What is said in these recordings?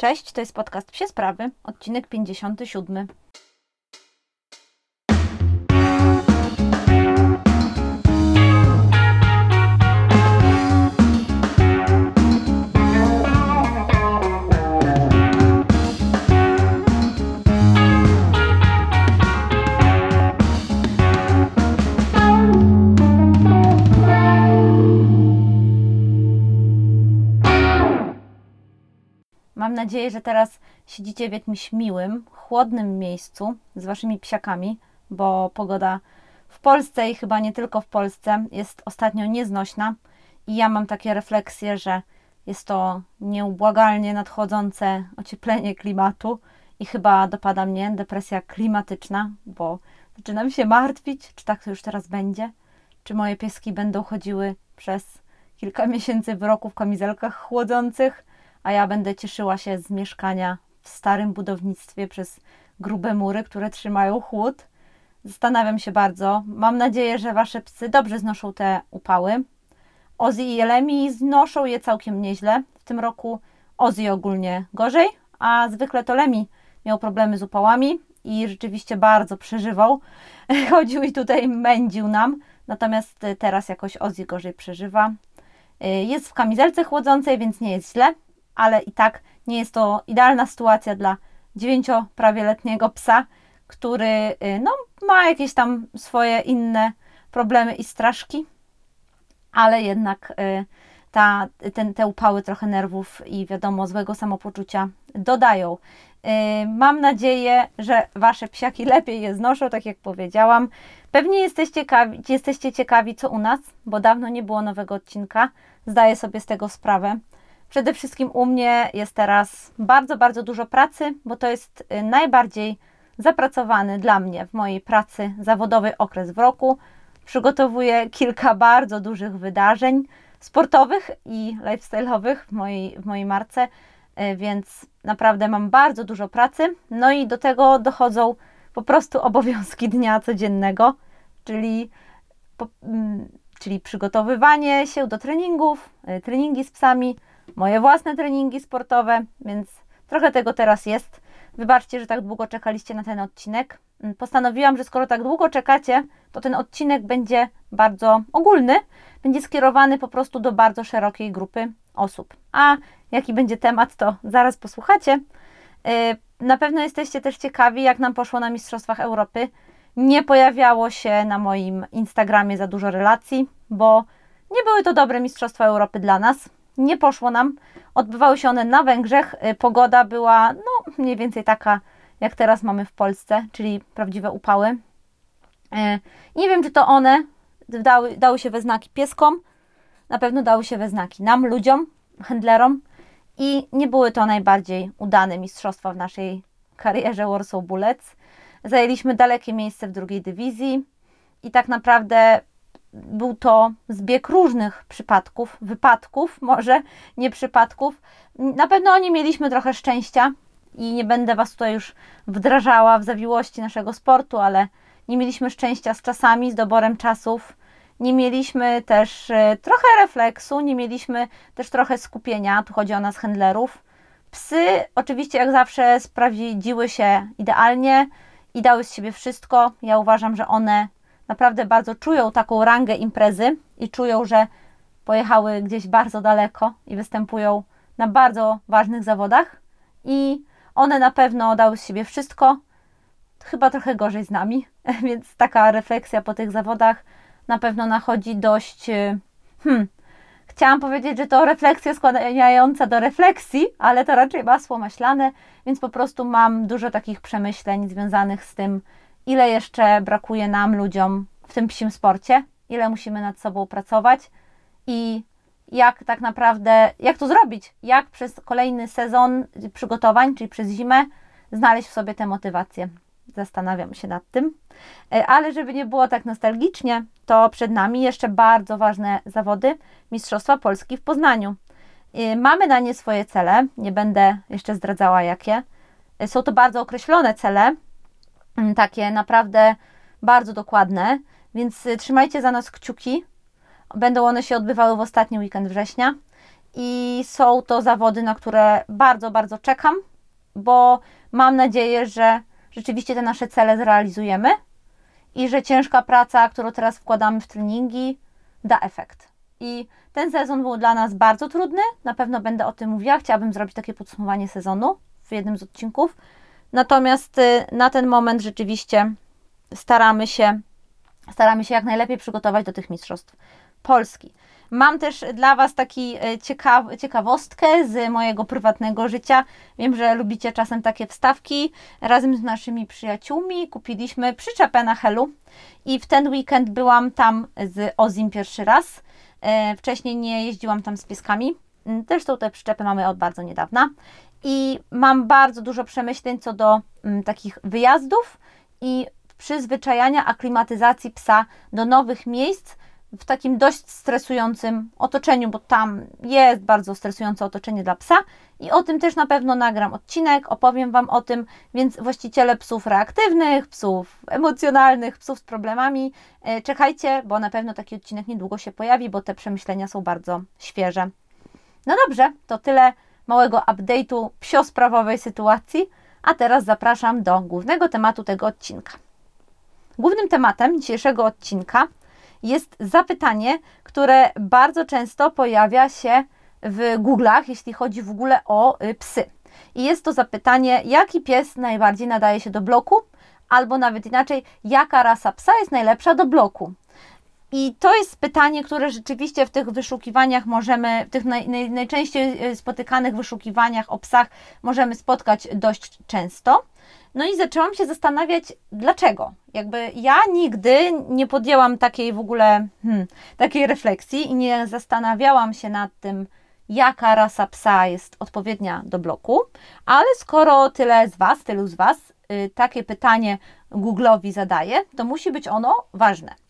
Cześć, to jest podcast Psie Sprawy, odcinek 57. nadzieję, że teraz siedzicie w jakimś miłym, chłodnym miejscu z waszymi psiakami, bo pogoda w Polsce i chyba nie tylko w Polsce jest ostatnio nieznośna i ja mam takie refleksje, że jest to nieubłagalnie nadchodzące ocieplenie klimatu i chyba dopada mnie depresja klimatyczna, bo zaczynam się martwić, czy tak to już teraz będzie, czy moje pieski będą chodziły przez kilka miesięcy w roku w kamizelkach chłodzących, a ja będę cieszyła się z mieszkania w starym budownictwie przez grube mury, które trzymają chłód. Zastanawiam się bardzo. Mam nadzieję, że wasze psy dobrze znoszą te upały. Ozzy i Elemi znoszą je całkiem nieźle. W tym roku Ozzy ogólnie gorzej, a zwykle to Lemi miał problemy z upałami i rzeczywiście bardzo przeżywał. Chodził i tutaj mędził nam, natomiast teraz jakoś Ozzy gorzej przeżywa. Jest w kamizelce chłodzącej, więc nie jest źle, ale i tak nie jest to idealna sytuacja dla dziewięcioprawie-letniego psa, który no, ma jakieś tam swoje inne problemy i straszki, ale jednak ta, ten, te upały trochę nerwów i wiadomo złego samopoczucia dodają. Mam nadzieję, że Wasze psiaki lepiej je znoszą, tak jak powiedziałam. Pewnie jesteście ciekawi, jesteście ciekawi, co u nas, bo dawno nie było nowego odcinka. Zdaję sobie z tego sprawę. Przede wszystkim u mnie jest teraz bardzo, bardzo dużo pracy, bo to jest najbardziej zapracowany dla mnie w mojej pracy zawodowej okres w roku. Przygotowuję kilka bardzo dużych wydarzeń sportowych i lifestyle'owych w mojej, w mojej marce, więc naprawdę mam bardzo dużo pracy. No i do tego dochodzą po prostu obowiązki dnia codziennego, czyli, czyli przygotowywanie się do treningów, treningi z psami, moje własne treningi sportowe, więc trochę tego teraz jest. Wybaczcie, że tak długo czekaliście na ten odcinek. Postanowiłam, że skoro tak długo czekacie, to ten odcinek będzie bardzo ogólny, będzie skierowany po prostu do bardzo szerokiej grupy osób. A jaki będzie temat, to zaraz posłuchacie. Na pewno jesteście też ciekawi, jak nam poszło na Mistrzostwach Europy. Nie pojawiało się na moim Instagramie za dużo relacji, bo nie były to dobre Mistrzostwa Europy dla nas nie poszło nam. Odbywały się one na Węgrzech. Pogoda była no, mniej więcej taka, jak teraz mamy w Polsce, czyli prawdziwe upały. Nie wiem, czy to one dały, dały się we znaki pieskom. Na pewno dały się we znaki nam, ludziom, handlerom. I nie były to najbardziej udane mistrzostwa w naszej karierze Warsaw Bullets. Zajęliśmy dalekie miejsce w drugiej dywizji i tak naprawdę był to zbieg różnych przypadków, wypadków, może nie przypadków. Na pewno nie mieliśmy trochę szczęścia i nie będę Was tutaj już wdrażała w zawiłości naszego sportu, ale nie mieliśmy szczęścia z czasami, z doborem czasów. Nie mieliśmy też e, trochę refleksu, nie mieliśmy też trochę skupienia. Tu chodzi o nas handlerów. Psy, oczywiście, jak zawsze, sprawdziły się idealnie i dały z siebie wszystko. Ja uważam, że one naprawdę bardzo czują taką rangę imprezy i czują, że pojechały gdzieś bardzo daleko i występują na bardzo ważnych zawodach. I one na pewno dały z siebie wszystko, chyba trochę gorzej z nami, więc taka refleksja po tych zawodach na pewno nachodzi dość. E, hmm, chciałam powiedzieć, że to refleksja składająca do refleksji, ale to raczej masło maślane, więc po prostu mam dużo takich przemyśleń związanych z tym, ile jeszcze brakuje nam, ludziom, w tym psim sporcie, ile musimy nad sobą pracować i jak tak naprawdę, jak to zrobić, jak przez kolejny sezon przygotowań, czyli przez zimę, znaleźć w sobie tę motywację. Zastanawiam się nad tym. E, ale żeby nie było tak nostalgicznie, to przed nami jeszcze bardzo ważne zawody Mistrzostwa Polski w Poznaniu. E, mamy na nie swoje cele, nie będę jeszcze zdradzała jakie. E, są to bardzo określone cele, takie naprawdę bardzo dokładne, więc y, trzymajcie za nas kciuki. Będą one się odbywały w ostatni weekend września i są to zawody, na które bardzo, bardzo czekam, bo mam nadzieję, że rzeczywiście te nasze cele zrealizujemy i że ciężka praca, którą teraz wkładamy w treningi, da efekt. I ten sezon był dla nas bardzo trudny, na pewno będę o tym mówiła. Chciałabym zrobić takie podsumowanie sezonu w jednym z odcinków. Natomiast y, na ten moment rzeczywiście staramy się, staramy się jak najlepiej przygotować do tych mistrzostw Polski. Mam też dla Was taki e, ciekaw, ciekawostkę z mojego prywatnego życia. Wiem, że lubicie czasem takie wstawki. Razem z naszymi przyjaciółmi kupiliśmy przyczepę na Helu i w ten weekend byłam tam z Ozim pierwszy raz. E, wcześniej nie jeździłam tam z pieskami. Zresztą te przyczepy mamy od bardzo niedawna. I mam bardzo dużo przemyśleń co do m, mm, takich wyjazdów i przyzwyczajania aklimatyzacji psa do nowych miejsc, w takim dość stresującym otoczeniu, bo tam jest bardzo stresujące otoczenie dla psa i o tym też na pewno nagram odcinek, opowiem Wam o tym, więc właściciele psów reaktywnych, psów emocjonalnych, psów z problemami, e, czekajcie, bo na pewno taki odcinek niedługo się pojawi, bo te przemyślenia są bardzo świeże. No dobrze, to tyle małego update'u psiosprawowej sytuacji, a teraz zapraszam do głównego tematu tego odcinka. Głównym tematem dzisiejszego odcinka jest zapytanie, które bardzo często pojawia się w Google'ach, jeśli chodzi w ogóle o y, psy. I jest to zapytanie, jaki pies najbardziej nadaje się do bloku, albo nawet inaczej, jaka rasa psa jest najlepsza do bloku. I to jest pytanie, które rzeczywiście w tych wyszukiwaniach możemy, w tych naj, naj, najczęściej y, spotykanych wyszukiwaniach o psach możemy spotkać dość często. No i zaczęłam się zastanawiać, dlaczego. Jakby ja nigdy nie podjęłam takiej w ogóle hmm, takiej refleksji i nie zastanawiałam się nad tym, jaka rasa psa jest odpowiednia do bloku, ale skoro tyle z Was, tylu z Was y, takie pytanie Google'owi zadaje, to musi być ono ważne.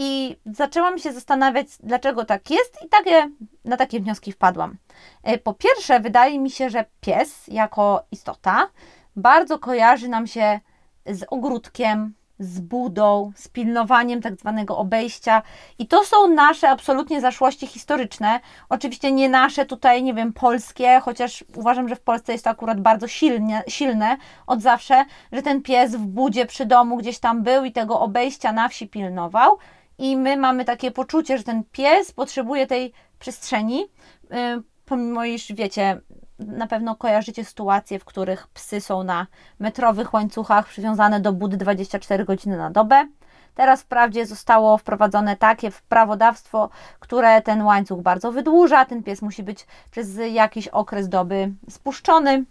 I zaczęłam się zastanawiać, dlaczego tak jest, i takie, na takie wnioski wpadłam. Y, po pierwsze, wydaje mi się, że pies jako istota bardzo kojarzy nam się z ogródkiem, z budą, z pilnowaniem tak zwanego obejścia. I to są nasze absolutnie zaszłości historyczne. Oczywiście nie nasze tutaj, nie wiem, polskie, chociaż uważam, że w Polsce jest to akurat bardzo silnie, silne od zawsze, że ten pies w budzie przy domu gdzieś tam był i tego obejścia na wsi pilnował. I my mamy takie poczucie, że ten pies potrzebuje tej przestrzeni, yy, pomimo iż wiecie, na pewno kojarzycie sytuacje, w których psy są na metrowych łańcuchach przywiązane do budy 24 godziny na dobę. Teraz wprawdzie zostało wprowadzone takie prawodawstwo, które ten łańcuch bardzo wydłuża. Ten pies musi być przez jakiś okres doby spuszczony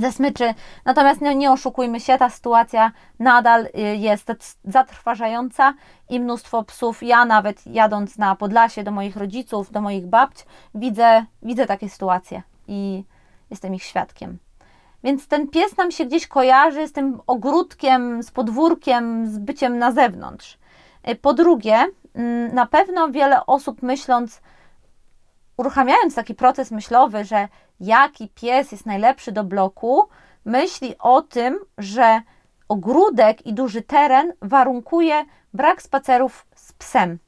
ze smyczy. Natomiast nie, oszukujmy się, ta sytuacja nadal y, jest zatrważająca i mnóstwo psów. Ja nawet jadąc na Podlasie do moich rodziców, do moich babć, widzę, widzę takie sytuacje i jestem ich świadkiem. Więc ten pies nam się gdzieś kojarzy z tym ogródkiem, z podwórkiem, z byciem na zewnątrz. Y, po drugie, mm, na pewno wiele osób myśląc, uruchamiając taki proces myślowy, że jaki pies jest najlepszy do bloku, myśli o tym, że ogródek i duży teren warunkuje brak spacerów z psem.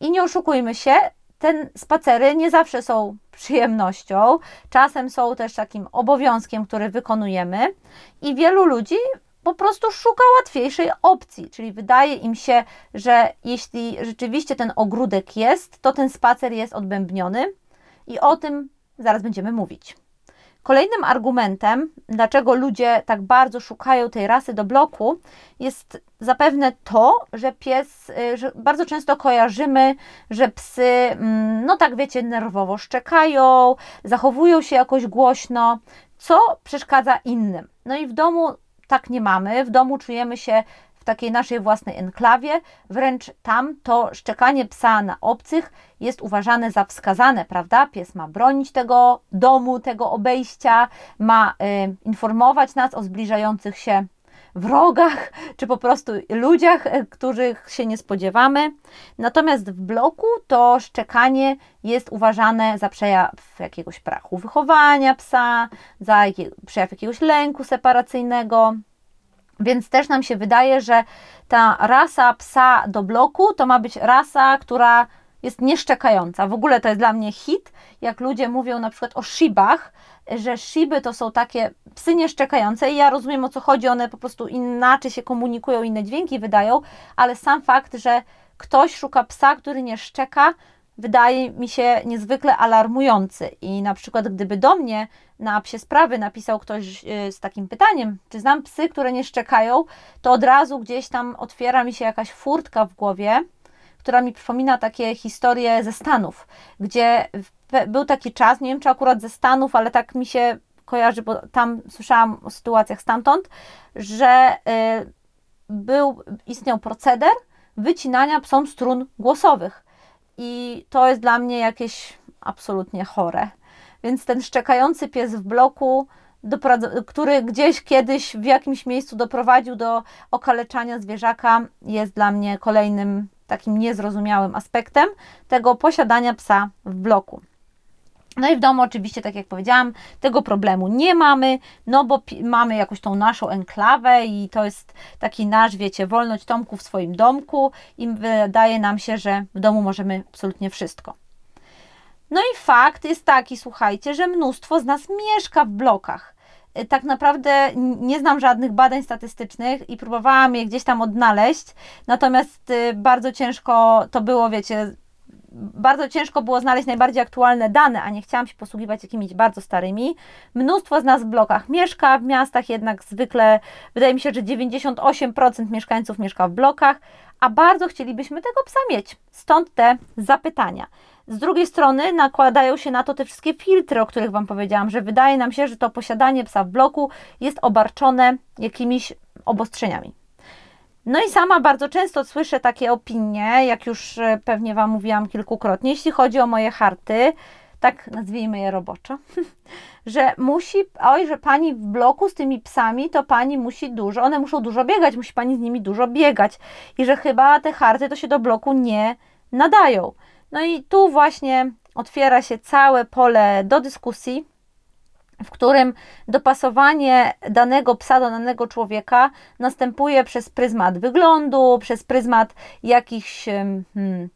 I nie oszukujmy się, te spacery nie zawsze są przyjemnością, czasem są też takim obowiązkiem, który wykonujemy, i wielu ludzi po prostu szuka łatwiejszej opcji, czyli wydaje im się, że jeśli rzeczywiście ten ogródek jest, to ten spacer jest odbębniony i o tym zaraz będziemy mówić. Kolejnym argumentem, dlaczego ludzie tak bardzo szukają tej rasy do bloku, jest zapewne to, że pies, y, że bardzo często kojarzymy, że psy, mm, no tak wiecie, nerwowo szczekają, zachowują się jakoś głośno, co przeszkadza innym. No i w domu tak nie mamy. W domu czujemy się takiej naszej własnej enklawie, wręcz tam to szczekanie psa na obcych jest uważane za wskazane, prawda? Pies ma bronić tego domu, tego obejścia, ma y, informować nas o zbliżających się wrogach, czy po prostu ludziach, y, których się nie spodziewamy. Natomiast w bloku to szczekanie jest uważane za przejaw jakiegoś braku wychowania psa, za przejaw jakiegoś lęku separacyjnego. Więc też nam się wydaje, że ta rasa psa do bloku to ma być rasa, która jest nieszczekająca. W ogóle to jest dla mnie hit, jak ludzie mówią na przykład o shibach, że shiby to są takie psy nieszczekające i ja rozumiem o co chodzi, one po prostu inaczej się komunikują, inne dźwięki wydają, ale sam fakt, że ktoś szuka psa, który nie szczeka, wydaje mi się niezwykle alarmujący. I na przykład, gdyby do mnie na psie sprawy napisał ktoś y, z takim pytaniem, czy znam psy, które nie szczekają, to od razu gdzieś tam otwiera mi się jakaś furtka w głowie, która mi przypomina takie historie ze Stanów, gdzie był taki czas, nie wiem czy akurat ze Stanów, ale tak mi się kojarzy, bo tam słyszałam o sytuacjach stamtąd, że y, był, istniał proceder wycinania psom strun głosowych. I to jest dla mnie jakieś absolutnie chore. Więc ten szczekający pies w bloku, który gdzieś kiedyś w jakimś miejscu doprowadził do okaleczania zwierzaka, jest dla mnie kolejnym takim niezrozumiałym aspektem tego posiadania psa w bloku. No i w domu oczywiście, tak jak powiedziałam, tego problemu nie mamy, no bo mamy jakąś tą naszą enklawę i to jest taki nasz, wiecie, wolność Tomku w swoim domku i wydaje nam się, że w domu możemy absolutnie wszystko. No i fakt jest taki, słuchajcie, że mnóstwo z nas mieszka w blokach. Y, tak naprawdę nie znam żadnych badań statystycznych i próbowałam je gdzieś tam odnaleźć, natomiast y, bardzo ciężko to było, wiecie, bardzo ciężko było znaleźć najbardziej aktualne dane, a nie chciałam się posługiwać jakimiś bardzo starymi. Mnóstwo z nas w blokach mieszka, w miastach jednak zwykle, wydaje mi się, że 98% mieszkańców mieszka w blokach, a bardzo chcielibyśmy tego psa mieć. Stąd te zapytania. Z drugiej strony nakładają się na to te wszystkie filtry, o których Wam powiedziałam, że wydaje nam się, że to posiadanie psa w bloku jest obarczone jakimiś obostrzeniami. No i sama bardzo często słyszę takie opinie, jak już e, pewnie Wam mówiłam kilkukrotnie, jeśli chodzi o moje harty, tak nazwijmy je roboczo, że musi, oj, że pani w bloku z tymi psami, to pani musi dużo, one muszą dużo biegać, musi pani z nimi dużo biegać i że chyba te harty to się do bloku nie nadają. No i tu właśnie otwiera się całe pole do dyskusji, w którym dopasowanie danego psa do danego człowieka następuje przez pryzmat wyglądu, przez pryzmat jakichś hmm,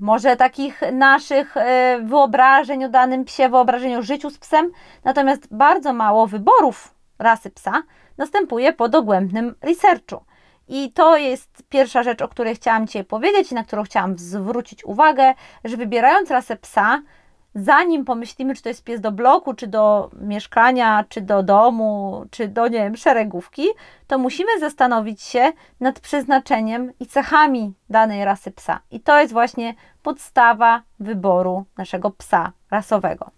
może takich naszych e, wyobrażeń o danym psie, wyobrażeń o życiu z psem, natomiast bardzo mało wyborów rasy psa następuje po dogłębnym researchu. I to jest pierwsza rzecz, o której chciałam Cię powiedzieć i na którą chciałam zwrócić uwagę, że wybierając rasę psa, zanim pomyślimy, czy to jest pies do bloku, czy do mieszkania, czy do domu, czy do, nie wiem, szeregówki, to musimy zastanowić się nad przeznaczeniem i cechami danej rasy psa. I to jest właśnie podstawa wyboru naszego psa rasowego.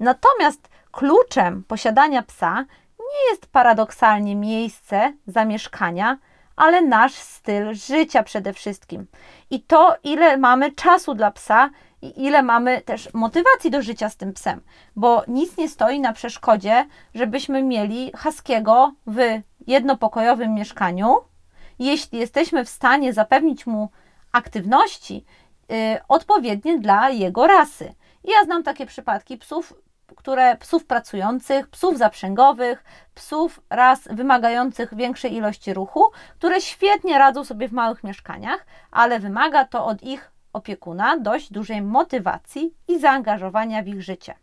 Natomiast kluczem posiadania psa nie jest paradoksalnie miejsce zamieszkania, ale nasz styl życia przede wszystkim. I to, ile mamy czasu dla psa i ile mamy też motywacji do życia z tym psem, bo nic nie stoi na przeszkodzie, żebyśmy mieli haskiego w jednopokojowym mieszkaniu, jeśli jesteśmy w stanie zapewnić mu aktywności yy, odpowiednie dla jego rasy. ja znam takie przypadki psów, które psów pracujących, psów zaprzęgowych, psów raz wymagających większej ilości ruchu, które świetnie radzą sobie w małych mieszkaniach, ale wymaga to od ich opiekuna dość dużej motywacji i zaangażowania w ich życie.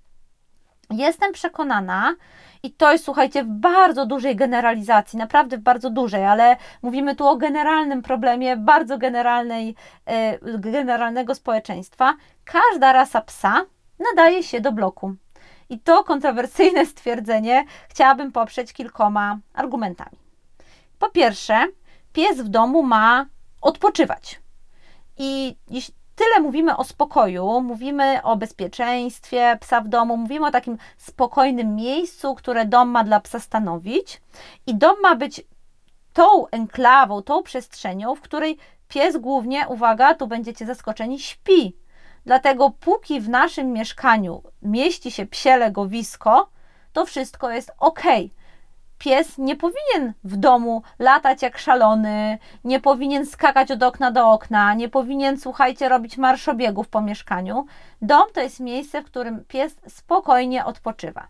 Jestem przekonana, i to jest, słuchajcie, w bardzo dużej generalizacji, naprawdę w bardzo dużej, ale mówimy tu o generalnym problemie, bardzo generalnej, yy, generalnego społeczeństwa. Każda rasa psa nadaje się do bloku. I to kontrowersyjne stwierdzenie chciałabym poprzeć kilkoma argumentami. Po pierwsze, pies w domu ma odpoczywać. I jeśli tyle mówimy o spokoju, mówimy o bezpieczeństwie psa w domu, mówimy o takim spokojnym miejscu, które dom ma dla psa stanowić, i dom ma być tą enklawą, tą przestrzenią, w której pies głównie, uwaga, tu będziecie zaskoczeni, śpi. Dlatego póki w naszym mieszkaniu mieści się psie legowisko, to wszystko jest ok. Pies nie powinien w domu latać jak szalony, nie powinien skakać od okna do okna, nie powinien, słuchajcie, robić marszobiegów po mieszkaniu. Dom to jest miejsce, w którym pies spokojnie odpoczywa.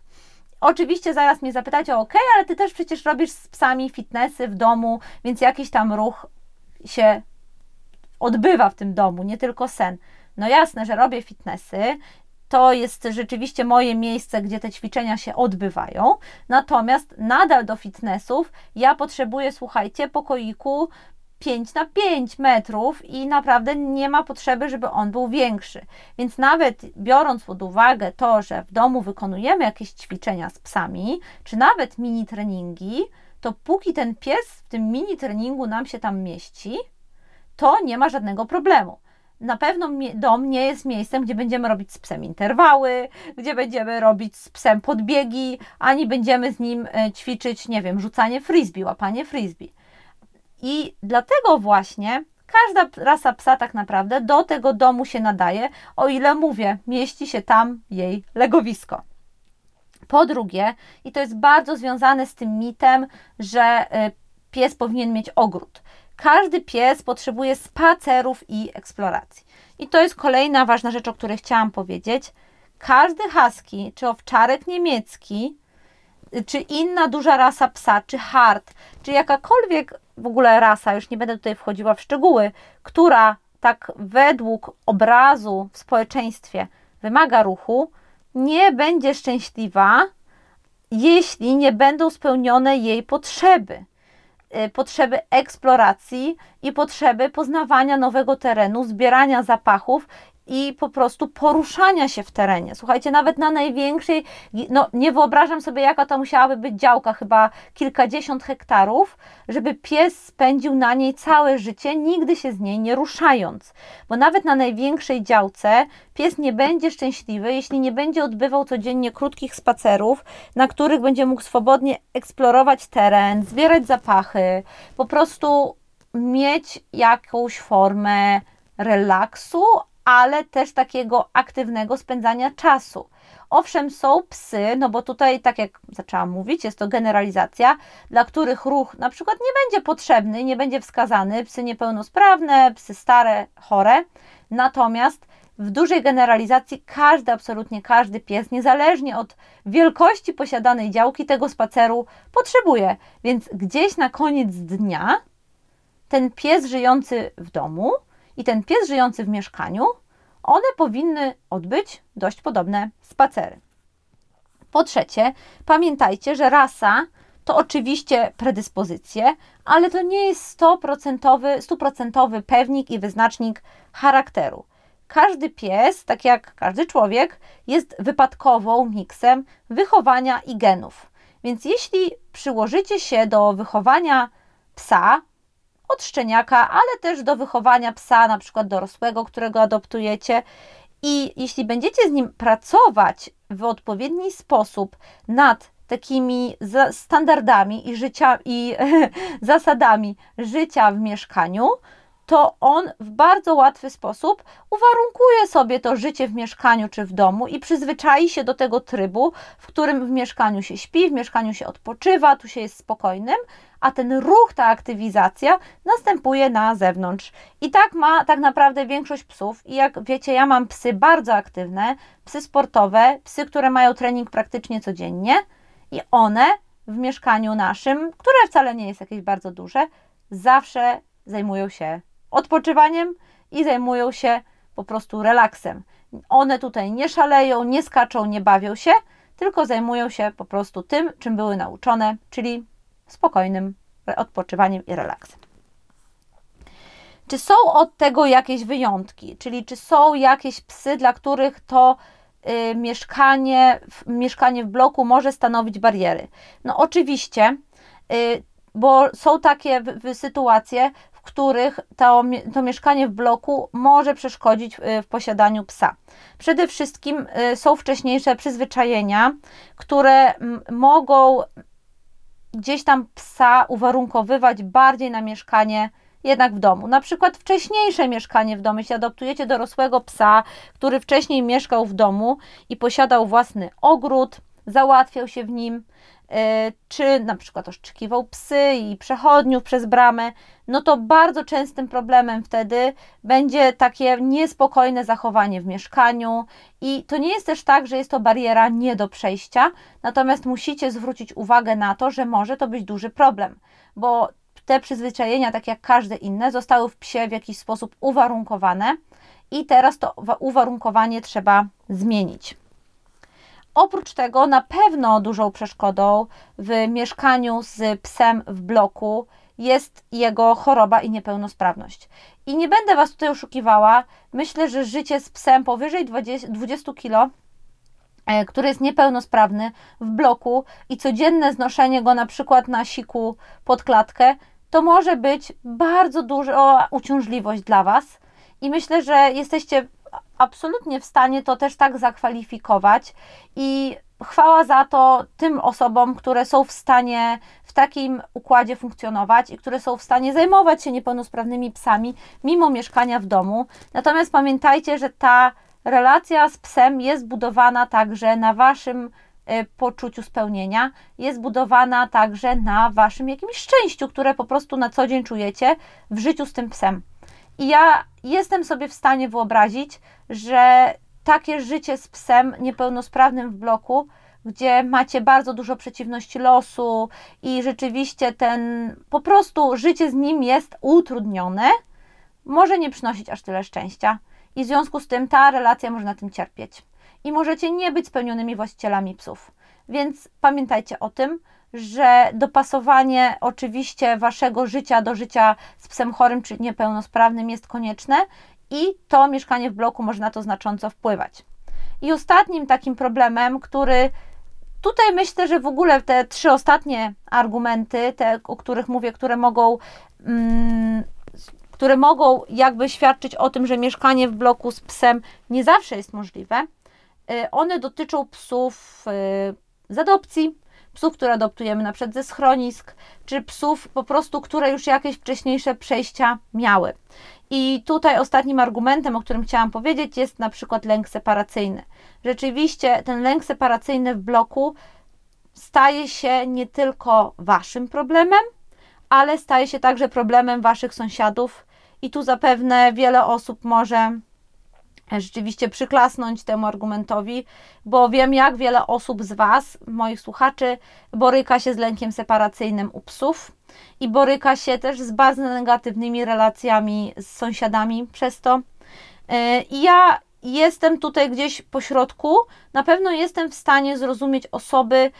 Oczywiście zaraz mnie zapytacie, ok, ale ty też przecież robisz z psami fitnessy w domu, więc jakiś tam ruch się odbywa w tym domu, nie tylko sen. No jasne, że robię fitnessy, to jest rzeczywiście moje miejsce, gdzie te ćwiczenia się odbywają. Natomiast nadal do fitnessów ja potrzebuję, słuchajcie, pokoiku 5 na 5 metrów i naprawdę nie ma potrzeby, żeby on był większy. Więc nawet biorąc pod uwagę to, że w domu wykonujemy jakieś ćwiczenia z psami, czy nawet mini treningi, to póki ten pies w tym mini treningu nam się tam mieści, to nie ma żadnego problemu na pewno dom nie jest miejscem, gdzie będziemy robić z psem interwały, gdzie będziemy robić z psem podbiegi, ani będziemy z nim e, ćwiczyć, nie wiem, rzucanie frisbee, łapanie frisbee. I dlatego właśnie każda rasa psa tak naprawdę do tego domu się nadaje, o ile mówię, mieści się tam jej legowisko. Po drugie, i to jest bardzo związane z tym mitem, że e, pies powinien mieć ogród. Każdy pies potrzebuje spacerów i eksploracji. I to jest kolejna ważna rzecz, o której chciałam powiedzieć. Każdy husky, czy owczarek niemiecki, czy inna duża rasa psa, czy hard, czy jakakolwiek w ogóle rasa, już nie będę tutaj wchodziła w szczegóły, która tak według obrazu w społeczeństwie wymaga ruchu, nie będzie szczęśliwa, jeśli nie będą spełnione jej potrzeby. Y, potrzeby eksploracji i potrzeby poznawania nowego terenu, zbierania zapachów i po prostu poruszania się w terenie. Słuchajcie, nawet na największej, no nie wyobrażam sobie, jaka to musiałaby być działka, chyba kilkadziesiąt hektarów, żeby pies spędził na niej całe życie, nigdy się z niej nie ruszając. Bo nawet na największej działce pies nie będzie szczęśliwy, jeśli nie będzie odbywał codziennie krótkich spacerów, na których będzie mógł swobodnie eksplorować teren, zbierać zapachy, po prostu mieć jakąś formę relaksu, ale też takiego aktywnego spędzania czasu. Owszem, są psy, no bo tutaj, tak jak zaczęłam mówić, jest to generalizacja, dla których ruch na przykład nie będzie potrzebny, nie będzie wskazany, psy niepełnosprawne, psy stare, chore. Natomiast w dużej generalizacji każdy, absolutnie każdy pies, niezależnie od wielkości posiadanej działki, tego spaceru potrzebuje. Więc gdzieś na koniec dnia ten pies żyjący w domu i ten pies żyjący w mieszkaniu, one powinny odbyć dość podobne spacery. Po trzecie, pamiętajcie, że rasa to oczywiście predyspozycje, ale to nie jest stuprocentowy, stuprocentowy pewnik i wyznacznik charakteru. Każdy pies, tak jak każdy człowiek, jest wypadkową miksem wychowania i genów. Więc jeśli przyłożycie się do wychowania psa, od szczeniaka, ale też do wychowania psa, na przykład dorosłego, którego adoptujecie. I jeśli będziecie z nim pracować w odpowiedni sposób nad takimi standardami i życia i zasadami życia w mieszkaniu, to on w bardzo łatwy sposób uwarunkuje sobie to życie w mieszkaniu czy w domu i przyzwyczai się do tego trybu, w którym w mieszkaniu się śpi, w mieszkaniu się odpoczywa, tu się jest spokojnym, a ten ruch, ta aktywizacja następuje na zewnątrz. I tak ma tak naprawdę większość psów. I jak wiecie, ja mam psy bardzo aktywne, psy sportowe, psy, które mają trening praktycznie codziennie i one w mieszkaniu naszym, które wcale nie jest jakieś bardzo duże, zawsze zajmują się odpoczywaniem i zajmują się po prostu relaksem. One tutaj nie szaleją, nie skaczą, nie bawią się, tylko zajmują się po prostu tym, czym były nauczone, czyli spokojnym odpoczywaniem i relaksem. Czy są od tego jakieś wyjątki? Czyli czy są jakieś psy, dla których to y, mieszkanie, mieszkanie w bloku może stanowić bariery? No oczywiście, y, bo są takie sytuacje, w których to, to mieszkanie w bloku może przeszkodzić w, w posiadaniu psa. Przede wszystkim y, są wcześniejsze przyzwyczajenia, które mogą gdzieś tam psa uwarunkowywać bardziej na mieszkanie jednak w domu. Na przykład wcześniejsze mieszkanie w domu, jeśli adoptujecie dorosłego psa, który wcześniej mieszkał w domu i posiadał własny ogród, załatwiał się w nim, E, czy na przykład oszczekiwał psy i przechodniów przez bramę, no to bardzo częstym problemem wtedy będzie takie niespokojne zachowanie w mieszkaniu. I to nie jest też tak, że jest to bariera nie do przejścia, natomiast musicie zwrócić uwagę na to, że może to być duży problem, bo te przyzwyczajenia, tak jak każde inne, zostały w psie w jakiś sposób uwarunkowane i teraz to uwarunkowanie trzeba zmienić. Oprócz tego, na pewno dużą przeszkodą w mieszkaniu z psem w bloku jest jego choroba i niepełnosprawność. I nie będę Was tutaj oszukiwała. Myślę, że życie z psem powyżej 20, 20 kg który jest niepełnosprawny w bloku i codzienne znoszenie go na przykład na siku pod klatkę, to może być bardzo duża uciążliwość dla Was. I myślę, że jesteście absolutnie w stanie to też tak zakwalifikować i chwała za to tym osobom, które są w stanie w takim układzie funkcjonować i które są w stanie zajmować się niepełnosprawnymi psami mimo mieszkania w domu. Natomiast pamiętajcie, że ta relacja z psem jest budowana także na waszym e, poczuciu spełnienia, jest budowana także na waszym jakimś szczęściu, które po prostu na co dzień czujecie w życiu z tym psem. I ja jestem sobie w stanie wyobrazić, że takie życie z psem niepełnosprawnym w bloku, gdzie macie bardzo dużo przeciwności losu i rzeczywiście ten po prostu życie z nim jest utrudnione, może nie przynosić aż tyle szczęścia i w związku z tym ta relacja może na tym cierpieć. I możecie nie być spełnionymi właścicielami psów. Więc pamiętajcie o tym, że dopasowanie oczywiście waszego życia do życia z psem chorym czy niepełnosprawnym jest konieczne i to mieszkanie w bloku może na to znacząco wpływać. I ostatnim takim problemem, który tutaj myślę, że w ogóle te trzy ostatnie argumenty, te, o których mówię, które mogą mm, które mogą jakby świadczyć o tym, że mieszkanie w bloku z psem nie zawsze jest możliwe. Y, one dotyczą psów y, z adopcji, psów, które adoptujemy na przykład ze schronisk, czy psów po prostu, które już jakieś wcześniejsze przejścia miały. I tutaj ostatnim argumentem, o którym chciałam powiedzieć, jest na przykład lęk separacyjny. Rzeczywiście ten lęk separacyjny w bloku staje się nie tylko waszym problemem, ale staje się także problemem waszych sąsiadów, i tu zapewne wiele osób może rzeczywiście przyklasnąć temu argumentowi, bo wiem, jak wiele osób z Was, moich słuchaczy, boryka się z lękiem separacyjnym u psów i boryka się też z bardzo negatywnymi relacjami z sąsiadami przez to. Y, I ja jestem tutaj gdzieś po środku. Na pewno jestem w stanie zrozumieć osoby,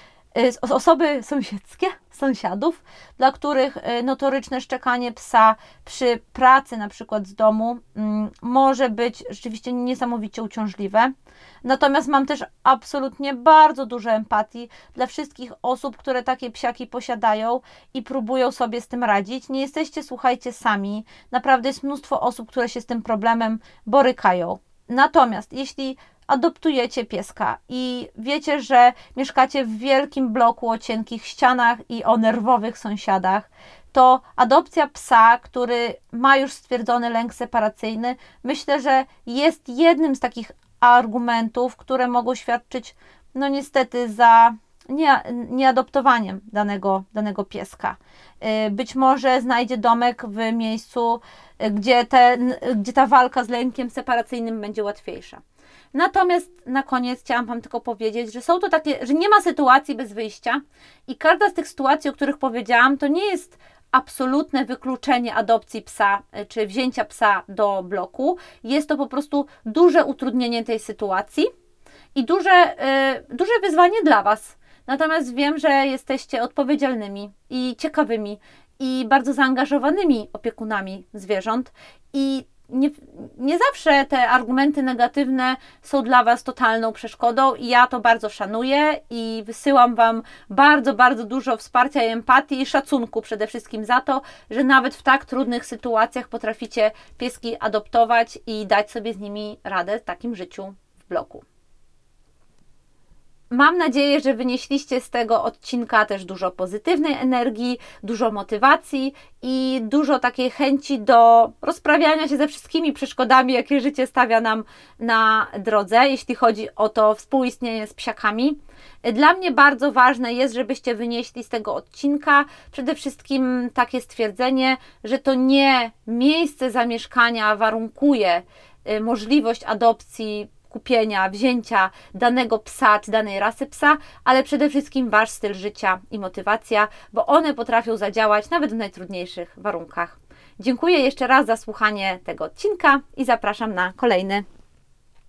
osoby sąsiedzkie, sąsiadów, dla których y, notoryczne szczekanie psa przy pracy, na przykład z domu, mm, może być rzeczywiście niesamowicie uciążliwe. Natomiast mam też absolutnie bardzo dużo empatii dla wszystkich osób, które takie psiaki posiadają i próbują sobie z tym radzić. Nie jesteście, słuchajcie, sami. Naprawdę jest mnóstwo osób, które się z tym problemem borykają. Natomiast jeśli adoptujecie pieska i wiecie, że mieszkacie w wielkim bloku o cienkich ścianach i o nerwowych sąsiadach, to adopcja psa, który ma już stwierdzony lęk separacyjny, myślę, że jest jednym z takich argumentów, które mogą świadczyć, no niestety, za nie, nieadoptowaniem danego, danego pieska. Y, być może znajdzie domek w miejscu, gdzie, ten, gdzie ta walka z lękiem separacyjnym będzie łatwiejsza. Natomiast na koniec chciałam Wam tylko powiedzieć, że są to takie, że nie ma sytuacji bez wyjścia i każda z tych sytuacji, o których powiedziałam, to nie jest absolutne wykluczenie adopcji psa e, czy wzięcia psa do bloku. Jest to po prostu duże utrudnienie tej sytuacji i duże, yy, duże wyzwanie dla Was. Natomiast wiem, że jesteście odpowiedzialnymi i ciekawymi i bardzo zaangażowanymi opiekunami zwierząt i nie, nie zawsze te argumenty negatywne są dla Was totalną przeszkodą i ja to bardzo szanuję i wysyłam Wam bardzo, bardzo dużo wsparcia i empatii i szacunku przede wszystkim za to, że nawet w tak trudnych sytuacjach potraficie pieski adoptować i dać sobie z nimi radę w takim życiu w bloku. Mam nadzieję, że wynieśliście z tego odcinka też dużo pozytywnej energii, dużo motywacji i dużo takiej chęci do rozprawiania się ze wszystkimi przeszkodami, jakie życie stawia nam na drodze, jeśli chodzi o to współistnienie z psiakami. Dla mnie bardzo ważne jest, żebyście wynieśli z tego odcinka przede wszystkim takie stwierdzenie, że to nie miejsce zamieszkania warunkuje y, możliwość adopcji skupienia, wzięcia danego psa czy danej rasy psa, ale przede wszystkim Wasz styl życia i motywacja, bo one potrafią zadziałać nawet w najtrudniejszych warunkach. Dziękuję jeszcze raz za słuchanie tego odcinka i zapraszam na kolejny.